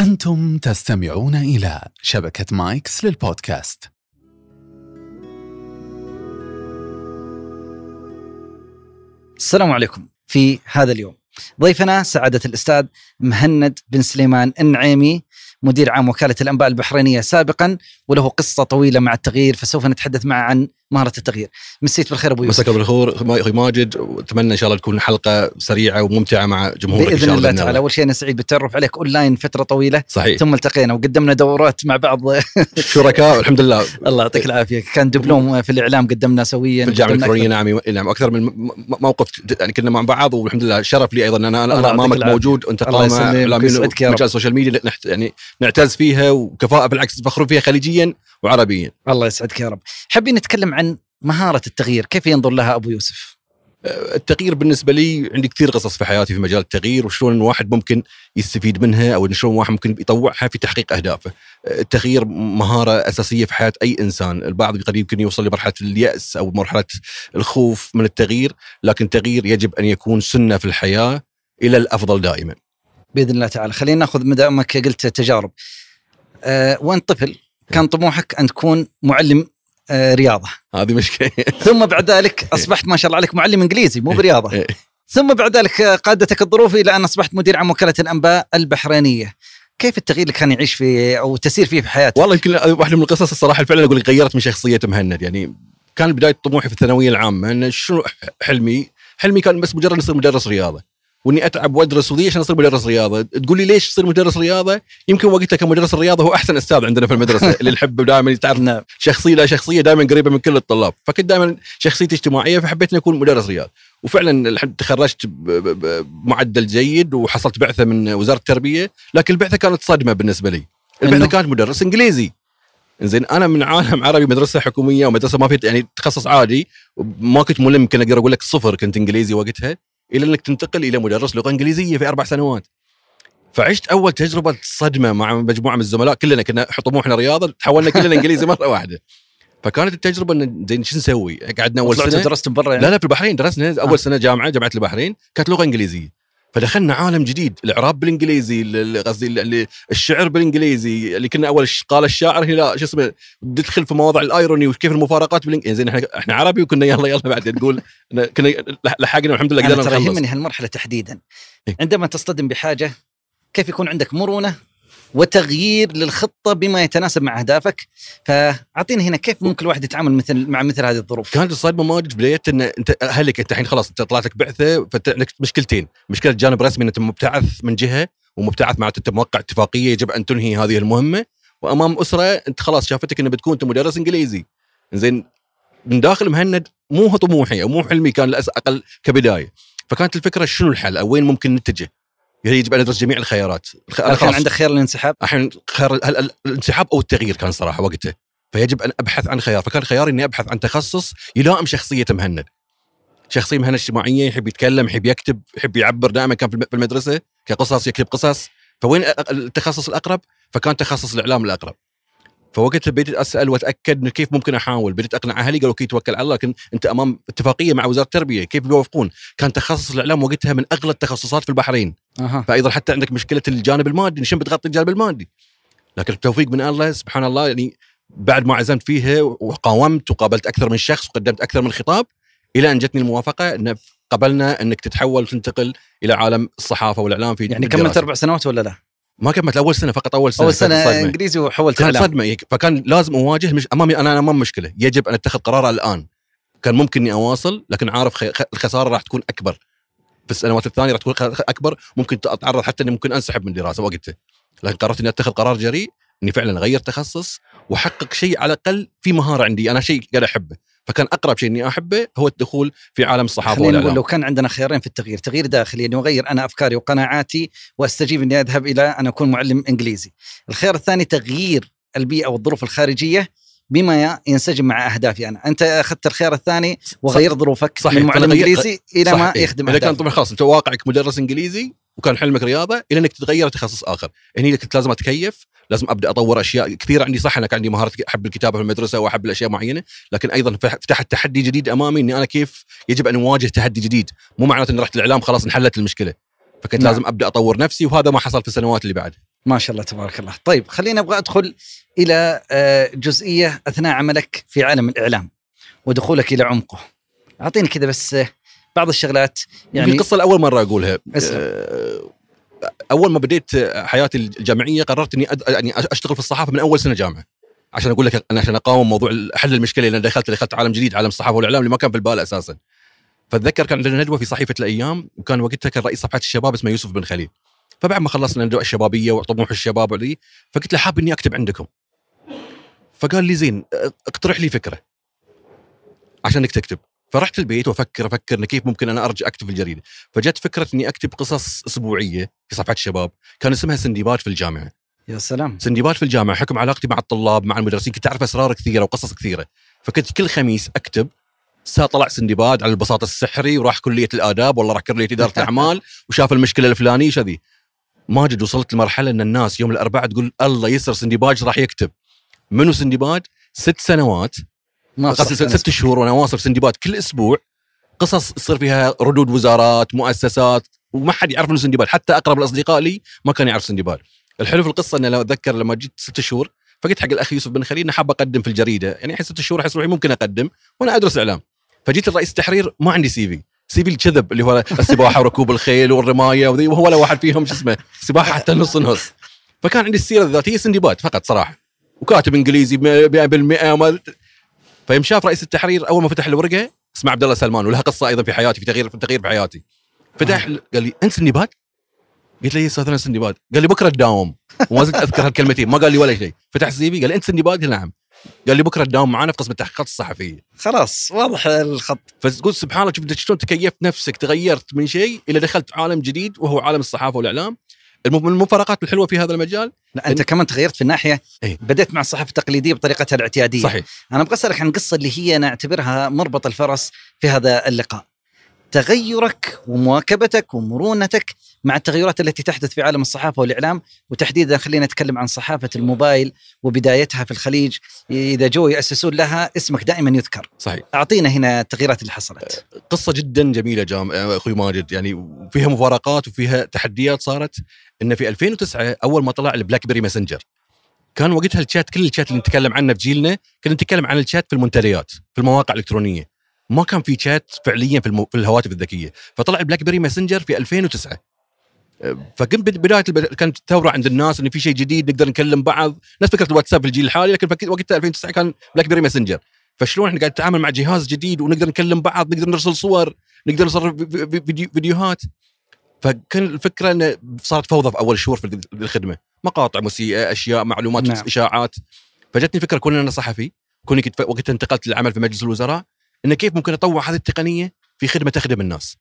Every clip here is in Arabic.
أنتم تستمعون إلى شبكة مايكس للبودكاست. السلام عليكم في هذا اليوم. ضيفنا سعادة الأستاذ مهند بن سليمان النعيمي مدير عام وكالة الأنباء البحرينية سابقا وله قصة طويلة مع التغيير فسوف نتحدث معه عن مهارة التغيير. مسيت بالخير أبو يوسف. مساك بالخير. أخوي ماجد واتمنى إن شاء الله تكون حلقة سريعة وممتعة مع جمهورك إن بإذن شاء الله الله تعالى. أول شيء أنا سعيد بالتعرف عليك أونلاين فترة طويلة. صحيح. ثم التقينا وقدمنا دورات مع بعض. شركاء والحمد لله. الله يعطيك العافية. كان دبلوم في الإعلام قدمنا سويا. في الجامعة الالكترونيه. نعم نعم أكثر من موقف يعني كنا مع بعض والحمد لله شرف لي أيضا. ان أنا أنا أمامك. موجود وانت رب. ومجال ال social media يعني نعتز فيها وكفاءة بالعكس نفخر فيها خليجيا وعربيا. الله يسعدك يا رب. حابين نتكلم عن مهارة التغيير كيف ينظر لها أبو يوسف التغيير بالنسبة لي عندي كثير قصص في حياتي في مجال التغيير وشلون الواحد ممكن يستفيد منها أو شلون الواحد ممكن يطوعها في تحقيق أهدافه. التغيير مهارة أساسية في حياة أي إنسان، البعض قد يمكن يوصل لمرحلة اليأس أو مرحلة الخوف من التغيير، لكن التغيير يجب أن يكون سنة في الحياة إلى الأفضل دائما. بإذن الله تعالى خلينا نأخذ مدامك قلت تجارب أه وأنت طفل كان طموحك أن تكون معلم أه رياضة. هذه مشكلة. ثم بعد ذلك أصبحت ما شاء الله عليك معلم إنجليزي مو برياضة. إيه. ثم بعد ذلك آه، قادتك الظروف إلى أن أصبحت مدير عام وكالة الأنباء البحرينية. كيف التغيير اللي كان يعيش فيه أو تسير فيه في حياته والله يمكن واحدة من القصص الصراحة فعلا أقول لك غيرت من شخصيه مهند. يعني كان بداية طموحي في الثانوية العامة إن شنو حلمي؟ حلمي كان بس مجرد اصير مدرس رياضة. وإني أتعب وأدرس وذي عشان أصير مدرس رياضة، تقول لي ليش تصير مدرس رياضة؟ يمكن وقتها كان مدرس الرياضه هو أحسن أستاذ عندنا في المدرسة اللي نحبه دائما تعرف نعم شخصية لا شخصية دائما قريبة من كل الطلاب، فكنت دائما شخصيتي اجتماعية فحبيت إني أكون مدرس رياضة، وفعلا الحمد تخرجت بمعدل جيد وحصلت بعثة من وزارة التربية، لكن البعثة كانت صدمه بالنسبة لي. البعثة؟ كانت مدرس إنجليزي. زين أنا من عالم عربي مدرسة حكومية ومدرسة ما في يعني تخصص عادي ما كنت ملم كنت أقدر أقول لك صفر كنت إنجليزي وقتها إلى أنك تنتقل إلى مدرس لغة إنجليزية في أربع سنوات. فعشت أول تجربة صدمة مع مجموعة من الزملاء كلنا كنا طموحنا رياضة تحولنا كلنا إنجليزي مرة واحدة. فكانت التجربة إن زين شو نسوي؟ قعدنا أول سنة درست برا يعني لا لا في البحرين درسنا أول آه. سنة جامعة جامعة البحرين كانت لغة إنجليزية فدخلنا عالم جديد. الإعراب بالإنجليزي ال- ال- قصدي ال- ال- الشعر بالإنجليزي. اللي كنا أول قال الشاعر هنا شو اسمه تدخل في مواضع الأيروني وكيف المفارقات بالانجليزي زين إحنا إحنا عربي وكنا يلا يلا بعد تقول كنا لحقنا والحمد لله قدرنا نخلص. يهمني هالمرحلة تحديدا. إيه. عندما تصطدم بحاجة كيف يكون عندك مرونة وتغيير للخطة بما يتناسب مع أهدافك فأعطينا هنا كيف ممكن الواحد يتعامل مثل مع مثل هذه الظروف كانت الصدمه ماجد بدايه إن أنت أهلك أنت الحين خلاص أنت طلعت لك بعثة فأنت عندك مشكلتين، مشكلة جانب رسمي إن أنت مبتعث من جهة ومبتعث معناته أنت موقع اتفاقية يجب أن تنهي هذه المهمة وأمام أسرة أنت خلاص شافتك انه بتكون أنت مدرس إنجليزي. زين من داخل مهند مو طموحي أو مو حلمي كان أقل كبداية. فكانت الفكرة شنو الحل أو وين ممكن نتجه؟ يعني يجب أن ندرس جميع الخيارات. الخ- أنا هل كان عندك خيار الانسحاب الحين خيار ال- ال- الانسحاب أو التغيير كان صراحة وقته. فيجب أن أبحث عن خيار. فكان خياري إني أبحث عن تخصص يلائم شخصية مهند. شخصية مهند اجتماعية يحب يتكلم يحب يكتب يحب يعبر دائما كان في الم- في المدرسة كقصص يكتب قصص. فوين التخصص الأقرب؟ فكان تخصص الإعلام الأقرب. فوقتها بديت أسأل وأتأكد إنه كيف ممكن أحاول. بديت أقنع أهلي قالوا كي توكل على الله لكن أنت أمام اتفاقية مع وزارة التربية. كيف بيوافقون؟ كان تخصص الإعلام وقتها من أغلى التخصصات في البحرين. أها. فايضا حتى عندك مشكلة الجانب المادي شلون بتغطي الجانب المادي لكن التوفيق من الله سبحان الله يعني بعد ما عزمت فيها وقاومت وقابلت أكثر من شخص وقدمت أكثر من خطاب إلى أن جتني الموافقة إن قبلنا إنك تتحول وتنتقل إلى عالم الصحافة والإعلام في يعني. كملت أربع سنوات ولا لا ما كملت اول سنة فقط أول سنة كانت صدمة. إنجليزي وحولت كان صدمة فكان لازم أواجه مش أمامي أنا امام مشكلة يجب أن أتخذ قرار الآن كان ممكن إني أواصل لكن عارف الخسارة راح تكون أكبر في السنوات الثانية راح تكون أكبر. ممكن أتعرض حتى إني ممكن أنسحب من الدراسه وقتها. لكن قررت إني أتخذ قرار جريء إني فعلا اغير تخصص وأحقق شيء على الأقل في مهارة عندي. أنا شيء قاعد أحبه. فكان أقرب شيء إني أحبه هو الدخول في عالم الصحافة خلينا نقول والاعلام لو كان عندنا خيارين في التغيير. تغيير داخلي إني أغير أنا أفكاري وقناعاتي وأستجيب إني أذهب إلى أن أكون معلم إنجليزي. الخيار الثاني تغيير البيئة والظروف الخارجية. بما ينسجم مع أهدافي أنا أنت أخذت الخيار الثاني وغيرت ظروفك صحيح. من معلم إنجليزي إلى ما. يخدم إذا كان. طبعا خلاص أنت واقعك مدرس إنجليزي وكان حلمك رياضة إلى إنك تتغير تخصص آخر هني كنت لازم أتكيف لازم أبدأ أطور أشياء كثيرة عندي صح أنا كان عندي مهاره أحب الكتابة في المدرسة وأحب الأشياء معينة لكن أيضا فتح- فتحت تحدي جديد أمامي إني أنا كيف يجب أن أواجه تحدي جديد مو معناته إني رحت الإعلام خلاص انحلت المشكلة فكنت نعم. لازم أبدأ أطور نفسي وهذا ما حصل في السنوات اللي بعدها ما شاء الله تبارك الله. طيب خلينا أبغى أدخل إلى آه، جزئية أثناء عملك في عالم الإعلام ودخولك إلى عمقه. أعطيني كذا بس آه، بعض الشغلات يعني القصة لاول مرة أقولها. آه، أول ما بديت حياتي الجامعية قررت إني أد... يعني أشتغل في الصحافة من أول سنة جامعة. عشان أقول لك أنا عشان أقاوم موضوع حل المشكلة اللي أنا دخلت دخلت عالم جديد عالم الصحافة والإعلام اللي ما كان في البال أساسا. فأتذكر كان عندنا ندوة في صحيفة الأيام وكان وقتها كان رئيس صفحه الشباب اسمه يوسف بن خليل. فبعد ما خلصنا الندوه الشبابية وطموح الشباب وذي فقلت له حاب إني أكتب عندكم. فقال لي زين اقترح لي فكرة عشان انك تكتب. فرحت البيت وأفكر أفكر إن كيف ممكن أنا أرجع أكتب في الجريدة. فجت فكرة إني أكتب قصص أسبوعية في صفحة الشباب كان اسمها سندباد في الجامعة. يا سلام. سندباد في الجامعة حكم علاقتي مع الطلاب مع المدرسين كنت أعرف أسرار كثيرة وقصص كثيرة. فكنت كل خميس أكتب طلع سندباد على البساط السحري وراح كلية الآداب والله راح كلية إدارة الأعمال وشاف المشكلة الفلانية وش هذي ماجد وصلت لمرحلة إن الناس يوم الأربعاء تقول الله يسر سندباد إيش راح يكتب. منو سندباد ست سنوات. ما ست شهور وأنا واصل سندباد كل أسبوع قصص يصير فيها ردود وزارات مؤسسات وما حد يعرف انه سندباد حتى أقرب الأصدقاء لي ما كان يعرف سندباد الحلو في القصة اني لو أتذكر لما جيت ست شهور فقلت حق الأخ يوسف بن خليل إني حاب أقدم في الجريدة. يعني الحين ست شهور أحس روحي ممكن أقدم وأنا أدرس إعلام. فجيت الرئيس التحرير ما عندي CV CV الكذب اللي هو السباحة وركوب الخيل والرماية وذي وهو ولا واحد فيهم شو اسمه سباحة حتى نص نص. فكان عندي السيرة الذاتية سندباد فقط صراحة. وكاتب إنجليزي 100% وما فيوم شاف رئيس التحرير أول ما فتح الورقة اسمه عبد الله سلمان ولها قصة أيضا في حياتي في تغيير في تغيير في حياتي. فتح قال لي أنت سندباد؟ قلت له yes أنا سندباد قال لي بكرة تداوم. وما زلت أذكر هالكلمتين ما قال لي ولا شيء. فتح ال CV قال لي أنت سندباد؟ له نعم. قال لي بكرة تداوم معنا في قسم التحقيقات الصحفية. خلاص واضح الخط. فتقول سبحان الله شوف شلون تكيفت نفسك تغيرت من شيء إلى دخلت عالم جديد وهو عالم الصحافة والإعلام. من المفارقات الحلوة في هذا المجال؟ لا أنت كمان تغيرت في الناحية. إيه. بديت مع الصحافة التقليدية بطريقتها الاعتيادية. صحيح. أنا أبغى اسالك عن قصة اللي هي أنا أعتبرها مربط الفرس في هذا اللقاء. تغيرك ومواكبتك ومرونتك مع التغيرات التي تحدث في عالم الصحافة والإعلام وتحديدا خلينا نتكلم عن صحافة الموبايل وبدايتها في الخليج. إذا جو يأسسون لها اسمك دائما يذكر. صحيح. أعطينا هنا التغييرات اللي حصلت. قصة جدا جميلة جام أخوي ماجد. يعني فيها مفارقات وفيها تحديات صارت. إن في 2009 أول ما طلع ال BlackBerry Messenger كان وقتها الشات كل الشات اللي نتكلم عنه في جيلنا كنا نتكلم عن الشات في المنتديات في المواقع الإلكترونية. ما كان في شات فعليا في, المو... في الهواتف الذكية. فطلع ال BlackBerry Messenger في 2009 فكنت بد- بداية الب... كانت ثورة عند الناس انه في شيء جديد نقدر نكلم بعض. نفس فكرة الواتساب في الجيل الحالي لكن فك- وقتها 2009 كان BlackBerry Messenger فشلون إحنا قاعد نتعامل مع جهاز جديد ونقدر نكلم بعض نقدر نرسل صور نقدر فيديو فيديوهات. فكان الفكرة انه صارت فوضى في أول شهور في الخدمة. مقاطع مسيئة أشياء معلومات. نعم. إشاعات. فجتني فكرة كون أنا صحفي. كوني كنت وقتها انتقلت للعمل في مجلس الوزراء. انه كيف ممكن أطوع هذه التقنية في خدمة تخدم الناس.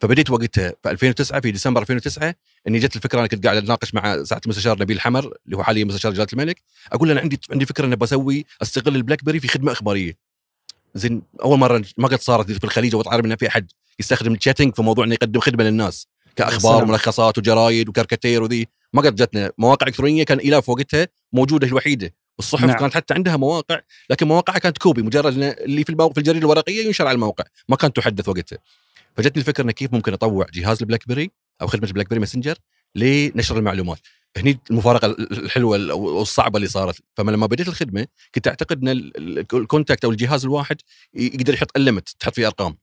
فبديت وقتها في 2009 في ديسمبر 2009 إني جت الفكرة أنا كنت قاعد أتناقش مع سعادة المستشار نبيل حمر اللي هو حاليا مستشار جلاله الملك أقول له أنا عندي عندي فكرة إني بسوي أستغل ال BlackBerry في خدمة إخبارية. زين أول مرة ما قد صارت في الخليج وتعرف ان في أحد يستخدم ال chatting في موضوع إنه يقدم خدمة للناس كأخبار. وملخصات وجرايد وكاريكاتير وذي. ما قد جتنا. مواقع إلكترونية كان إيلاف وقتها موجودة الوحيدة. الصحف نعم. كانت حتى عندها مواقع لكن مواقعها كانت copy مجرد اللي في في الجريدة الورقية ينشر على الموقع ما كانت تحدث وقتها. فجتني الفكرة إنه كيف ممكن أطوع جهاز ال BlackBerry أو خدمة ال BlackBerry Messenger لنشر المعلومات. هني المفارقة الحلوة والصعبة اللي صارت. فلما بديت الخدمة كنت أعتقد إن ال- ال- ال contact أو الجهاز الواحد يقدر يحط ال limit تحط فيه أرقام.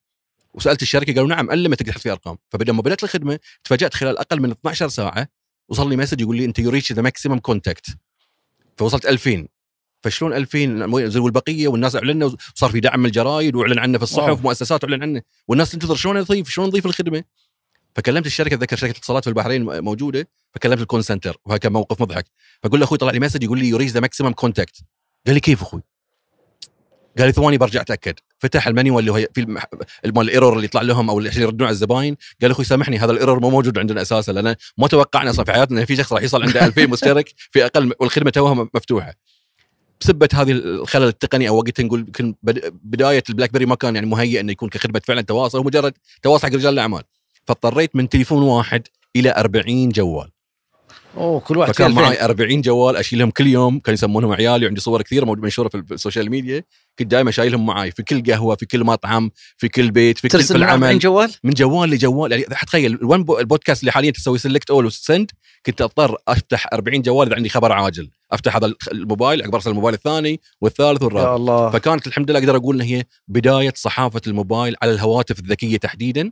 وسألت الشركة قالوا نعم ال limit تقدر تحط فيه أرقام. فلما بدأت الخدمة تفاجأت خلال أقل من 12 ساعة وصل لي message يقول لي أنت you reach the maximum contact فوصلت 2000 فشلون 2000 زي والبقيه والناس اعلنا وصار في دعم من الجرايد وأعلن عنه في الصحف. مؤسسات أعلن عنه. والناس تنتظر شلون نضيف شلون نضيف الخدمة؟ فكلمت الشركة أتذكر شركة اتصالات في البحرين موجودة. فكلمت ال call center وهذا كان موقف مضحك. فاقول له أخوي طلع لي message يقول لي you reach the maximum contact قال لي كيف أخوي؟ قال لي ثواني برجع أتأكد. فتح ال manual اللي هو في المح... مال ال error اللي يطلع لهم أو اللي يردون على الزباين قال أخوي سامحني هذا ال error مو موجود عندنا أساسا لأن ما توقعنا أصلا في حياتنا ان في شخص راح يوصل عنده 2000 مشترك في أقل والخدمة توها مفتوحة. بسبه هذه الخلل التقني أو وقتها نقول يمكن بد- بداية ال BlackBerry ما كان يعني مهيئ إنه يكون كخدمة فعلا تواصل هو مجرد تواصل حق رجال الأعمال. فاضطريت من تليفون واحد إلى 40 جوال. أوه كل واحد فكان معي 2000 40 جوال أشيلهم كل يوم كانوا يسمونهم عيالي وعندي صور كثيرة منشورة في السوشيال ميديا. كنت دائما شايلهم معي في كل قهوة في كل مطعم في كل بيت في كل في ترسل من 40 العمل جوال؟ من جوال لجوال. يعني تخيل الون البودكاست اللي حاليا تسوي سلكت اول وسند كنت أضطر أفتح 40 جوال إذا عندي خبر عاجل. أفتح هذا الموبايل اكبر أرسل الموبايل الثاني والثالث والرابع. يا الله. فكانت الحمد لله أقدر أقول إن هي بداية صحافة الموبايل على الهواتف الذكية تحديدا.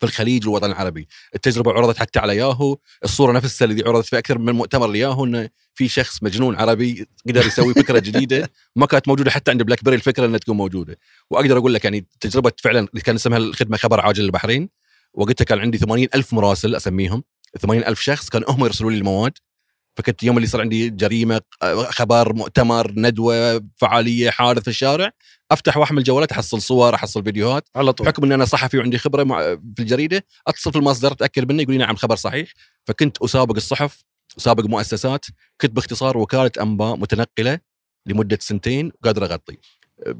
في الخليج والوطن العربي، التجربة عرضت حتى على ياهو، الصورة نفسها اللي عرضت في أكثر من مؤتمر لياهو انه في شخص مجنون عربي قدر يسوي فكرة جديدة ما كانت موجودة حتى عند بلاك بيري الفكرة إنها تكون موجودة، وأقدر أقول لك يعني تجربة فعلا كان اسمها الخدمة خبر عاجل للبحرين، وقتها كان عندي 80 ألف مراسل أسميهم. 80 ألف شخص كان هم يرسلوا لي المواد. فكنت يوم اللي يصير عندي جريمة خبر مؤتمر ندوة فعالية حادث في الشارع. أفتح وأحمل جوالات أحصل صور أحصل فيديوهات. على طول. بحكم ان أنا صحفي وعندي خبرة مع في الجريدة أتصل في المصدر أتأكد منه يقول لي نعم خبر صحيح. فكنت أسابق الصحف أسابق مؤسسات كنت باختصار وكالة أنباء متنقلة لمدة سنتين وقادر أغطي. أه،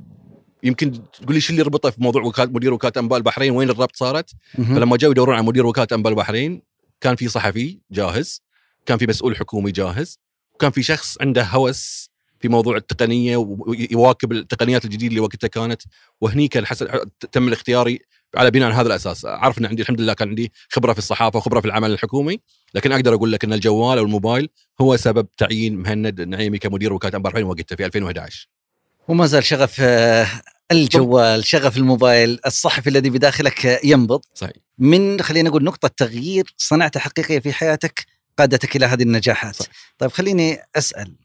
يمكن تقول لي شو اللي ربطه في موضوع وكاله مدير وكالة أنباء البحرين؟ وين الربط صارت؟ مهم. فلما جاوا يدورون على مدير وكالة أنباء البحرين كان في صحفي جاهز كان في مسؤول حكومي جاهز وكان في شخص عنده هوس في موضوع التقنية ويواكب التقنيات الجديدة اللي وقتها كانت. وهني كان حسن تم الاختياري على بناء هذا الأساس. أعرف إن عندي الحمد لله كان عندي خبرة في الصحافة وخبرة في العمل الحكومي لكن أقدر أقول لك إن الجوال أو الموبايل هو سبب تعيين مهند النعيمي كمدير وكالة انباء البحرين وقتها في 2011 وما زال شغف آه، الجوال شغف الموبايل الصحفي الذي بداخلك ينبض. صحيح. من خلينا نقول نقطة تغيير صنعتها حقيقية في حياتك قادتك إلى هذه النجاحات. صح. طيب خليني أسأل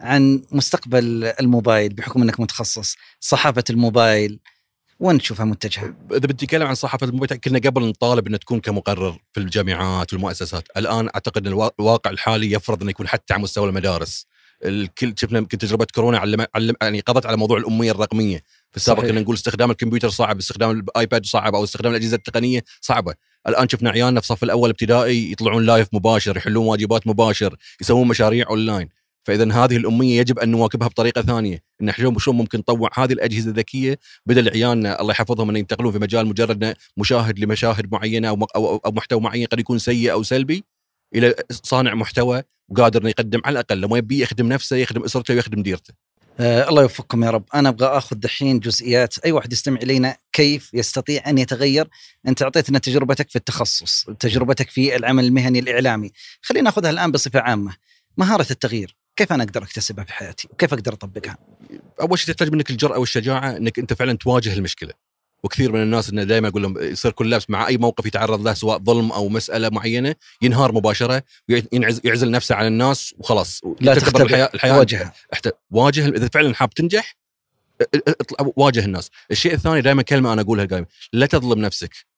عن مستقبل الموبايل بحكم أنك متخصص صحافة الموبايل وين تشوفها متجهة؟ إذا بدي أتكلم عن صحافة الموبايل كنا قبل نطالب ان تكون كمقرر في الجامعات والمؤسسات، الآن أعتقد إن الوا- الواقع الحالي يفرض إنه يكون حتى على مستوى المدارس. الكل شفنا يمكن تجربة كورونا علم, علم يعني قضت على موضوع الأمية الرقمية، في السابق صحيح. كنا نقول استخدام الكمبيوتر صعب، استخدام الايباد صعب أو استخدام الأجهزة التقنية صعبة، الآن شفنا عيالنا في الصف الأول ابتدائي يطلعون live مباشر، يحلون واجبات مباشر، يسوون مشاريع اونلاين. فإذا هذه الأمية يجب أن نواكبها بطريقة ثانية، إن إحنا شلون ممكن نطوع هذه الأجهزة الذكية بدل عيالنا. الله يحفظهم أن ينتقلون في مجال مجرد مشاهد لمشاهد معينة أو أو, محتوى معين قد يكون سيء أو سلبي إلى صانع محتوى وقادر يقدم على الأقل. لما يبي يخدم نفسه يخدم أسرته ويخدم ديرته. آه الله يوفقكم يا رب. أنا أبغى أخذ دحين جزئيات. أي واحد يستمع إلينا كيف يستطيع أن يتغير؟ أنت أعطيتنا تجربتك في التخصص تجربتك في العمل المهني الإعلامي. خلينا ناخذها الآن بصفة عامة. مهارة التغيير. كيف أنا أقدر أكتسبها في حياتي؟ وكيف أقدر أطبقها؟ أول شيء تحتاج منك الجرأة والشجاعة إنك أنت فعلا تواجه المشكلة. وكثير من الناس إنه دائما أقول لهم يصير كل لابس مع أي موقف يتعرض له سواء ظلم أو مسألة معينة ينهار مباشرة يعزل نفسه عن الناس وخلاص. لا تعتبر تختبر الحياة الحياة واجهها. واجه إذا فعلا حاب تنجح واجه الناس. الشيء الثاني دائما كلمة أنا أقولها دائما لا تظلم نفسك.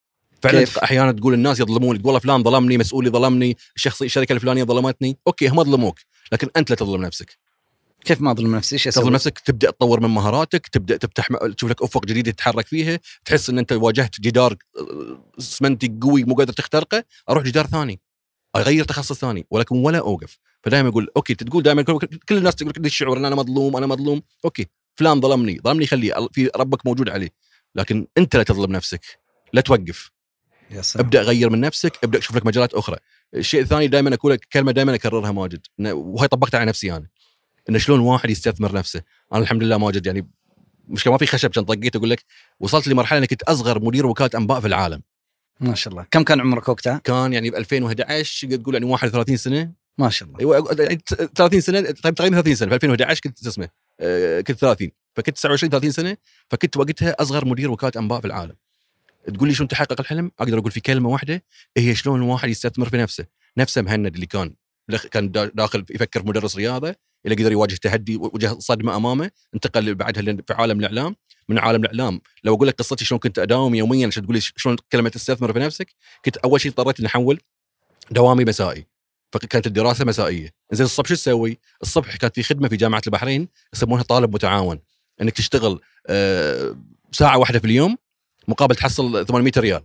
فعلا كيف؟ أحيانا تقول الناس يظلمونك تقول والله فلان ظلمني مسؤولي ظلمني الشخص الشركة الفلانية ظلمتني. okay هم ظلموك لكن أنت لا تظلم نفسك. كيف ما أظلم نفسي أسوي؟ تظلم نفسك؟ تبدأ تطور من مهاراتك تبدأ تفتح تشوف لك أفق جديده تتحرك فيها. تحس إن أنت واجهت جدار آه، اسمنتي قوي مو قادر تخترقه أروح جدار ثاني. أغير تخصص ثاني ولكن ولا أوقف. فدائما أقول okay تقول دائما كل الناس تقول كل الشعور؟ ان أنا مظلوم أنا مظلوم. أوكي فلان ظلمني ظلمني خليه في ربك موجود عليه. لكن أنت لا تظلم نفسك لا توقف. ابدأ غير من نفسك ابدأ شوف لك مجالات أخرى. الشيء الثاني دائما أقول لك كلمة دائما أكررها ماجد. وهي طبقتها على نفسي أنا. انه شلون واحد يستثمر نفسه؟ أنا الحمد لله ماجد يعني مشكلة ما في خشب عشان طقيت أقول لك وصلت لمرحلة إني كنت أصغر مدير وكالة أنباء في العالم. ما شاء الله. كم كان عمرك وقتها؟ كان يعني ب 2011 قد تقول يعني 31 سنة. ما شاء الله. أيوه يعني 30 سنة طيب تقريبا 30 سنة. في 2011 كنت اسمه؟ آه، كنت 30 فكنت 29 30 سنة. فكنت وقتها أصغر مدير وكالة أنباء في العالم. تقول لي شلون تحقق الحلم؟ أقدر أقول في كلمة واحدة هي شلون الواحد يستثمر في نفسه نفسه مهند اللي كان كان دا- داخل يفكر في مدرس رياضة اللي قدر يواجه تحدي وجه صدمة أمامه انتقل بعدها في عالم الإعلام. من عالم الإعلام لو أقول لك قصتي شلون كنت أداوم يوميا عشان تقول لي شلون كلمة تستثمر في نفسك كنت أول شيء اضطريت إني أحول دوامي مسائي. فكانت الدراسة مسائية. زين الصبح شو تسوي؟ الصبح كانت في خدمة في جامعة البحرين يسمونها طالب متعاون. إنك تشتغل آه، ساعة واحدة في اليوم مقابل تحصل 800 ريال.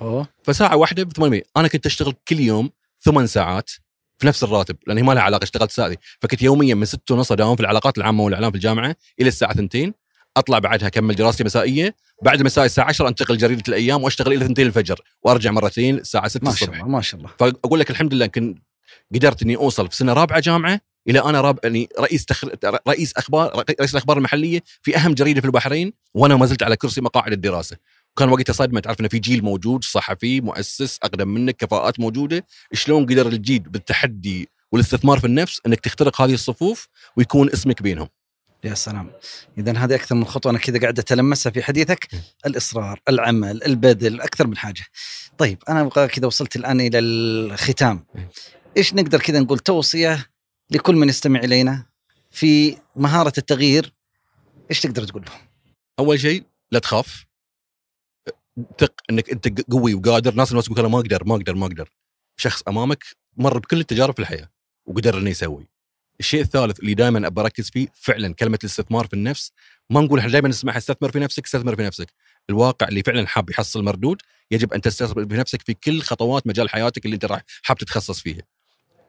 أوه. فساعة واحدة ب 800 أنا كنت أشتغل كل يوم ثمان ساعات في نفس الراتب لأن هي ما لها علاقة اشتغلت ساعتي فكنت يوميا من 6 ونص أداوم في العلاقات العامة والإعلام في الجامعة إلى الساعة 2 أطلع بعدها أكمل دراستي مسائية. بعد المساء الساعة 10 أنتقل جريده الأيام وأشتغل إلى 2 الفجر. وأرجع مرتين الساعة 6 ما شاء الصبح. الله ما شاء الله. فأقول لك الحمد لله يمكن قدرت إني أوصل في سنة رابعة جامعة إلى أنا راب يعني رئيس تخ... رئيس أخبار رئيس الأخبار المحلية في أهم جريدة في البحرين وأنا ما زلت على كرسي مقاعد الدراسة. وكان وقتها صدمه تعرف إنه في جيل موجود صحفي مؤسس أقدم منك كفاءات موجودة. شلون قدر الجيل بالتحدي والاستثمار في النفس إنك تخترق هذه الصفوف ويكون اسمك بينهم؟ يا سلام. اذا هذه أكثر من خطوة أنا كذا قاعد اتلمسها في حديثك. الإصرار العمل البذل أكثر من حاجة. طيب أنا أبغى كذا وصلت الآن إلى الختام. إيش نقدر كذا نقول توصية لكل من يستمع إلينا في مهارة التغيير؟ إيش تقدر تقول له أول شيء لا تخاف. ثق إنك أنت قوي وقادر. ناس الناس تقول أنا ما أقدر ما أقدر ما أقدر. شخص أمامك مر بكل التجارب في الحياة وقدر إنه يسوي. الشيء الثالث اللي دائما أركز فيه فعلا كلمة الاستثمار في النفس. ما نقول إحنا دائما نسمعها استثمر في نفسك استثمر في نفسك. الواقع اللي فعلا حاب يحصل مردود يجب أن تستثمر في نفسك في كل خطوات مجال حياتك اللي أنت راح حاب تتخصص فيها.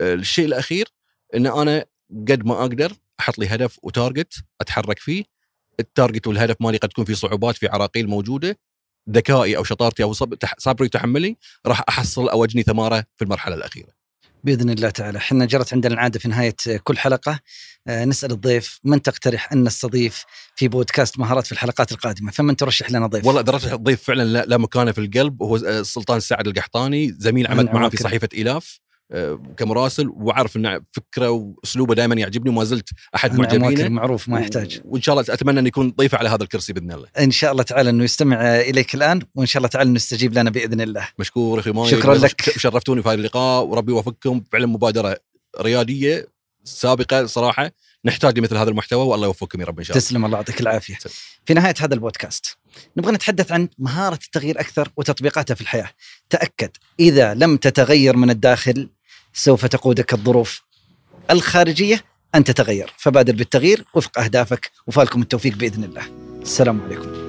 الشيء الأخير إن أنا قد ما أقدر أحط لي هدف و target أتحرك فيه. ال target والهدف مالي قد تكون في صعوبات في عراقيل موجودة. ذكائي أو شطارتي أو صبري وتحملي راح أحصل أو أجني ثمارة في المرحلة الأخيرة. بإذن الله تعالى، إحنا جرت عندنا العادة في نهاية كل حلقة آه، نسأل الضيف من تقترح أن نستضيف في بودكاست مهارات في الحلقات القادمة، فمن ترشح لنا ضيف؟ والله درجه ضيف فعلا لا مكانه في القلب وهو السلطان آه، سعد القحطاني زميل عملت معاه في صحيفة الاف كمراسل وأعرف إن فكرة وأسلوبه دائما يعجبني وما زلت أحد معجبينه. معروف ما يحتاج. وإن شاء الله أتمنى أن يكون ضيفة على هذا الكرسي بإذن الله. إن شاء الله تعالى أنه يستمع إليك الآن وإن شاء الله تعالى أنه يستجيب لنا بإذن الله. مشكور أخي ماي شكرا لك. شرفتوني في هذا اللقاء وربي يوفقكم فعلا مبادرة ريادية سابقة صراحة. نحتاج لمثل هذا المحتوى والله يوفقكم يا رب إن شاء الله. تسلم الله يعطيك العافية. في نهاية هذا البودكاست نبغى نتحدث عن مهارة التغيير أكثر وتطبيقاتها في الحياة. تأكد إذا لم تتغير من الداخل سوف تقودك الظروف الخارجية أن تتغير. فبادر بالتغيير وفق أهدافك وفالكم التوفيق بإذن الله. السلام عليكم.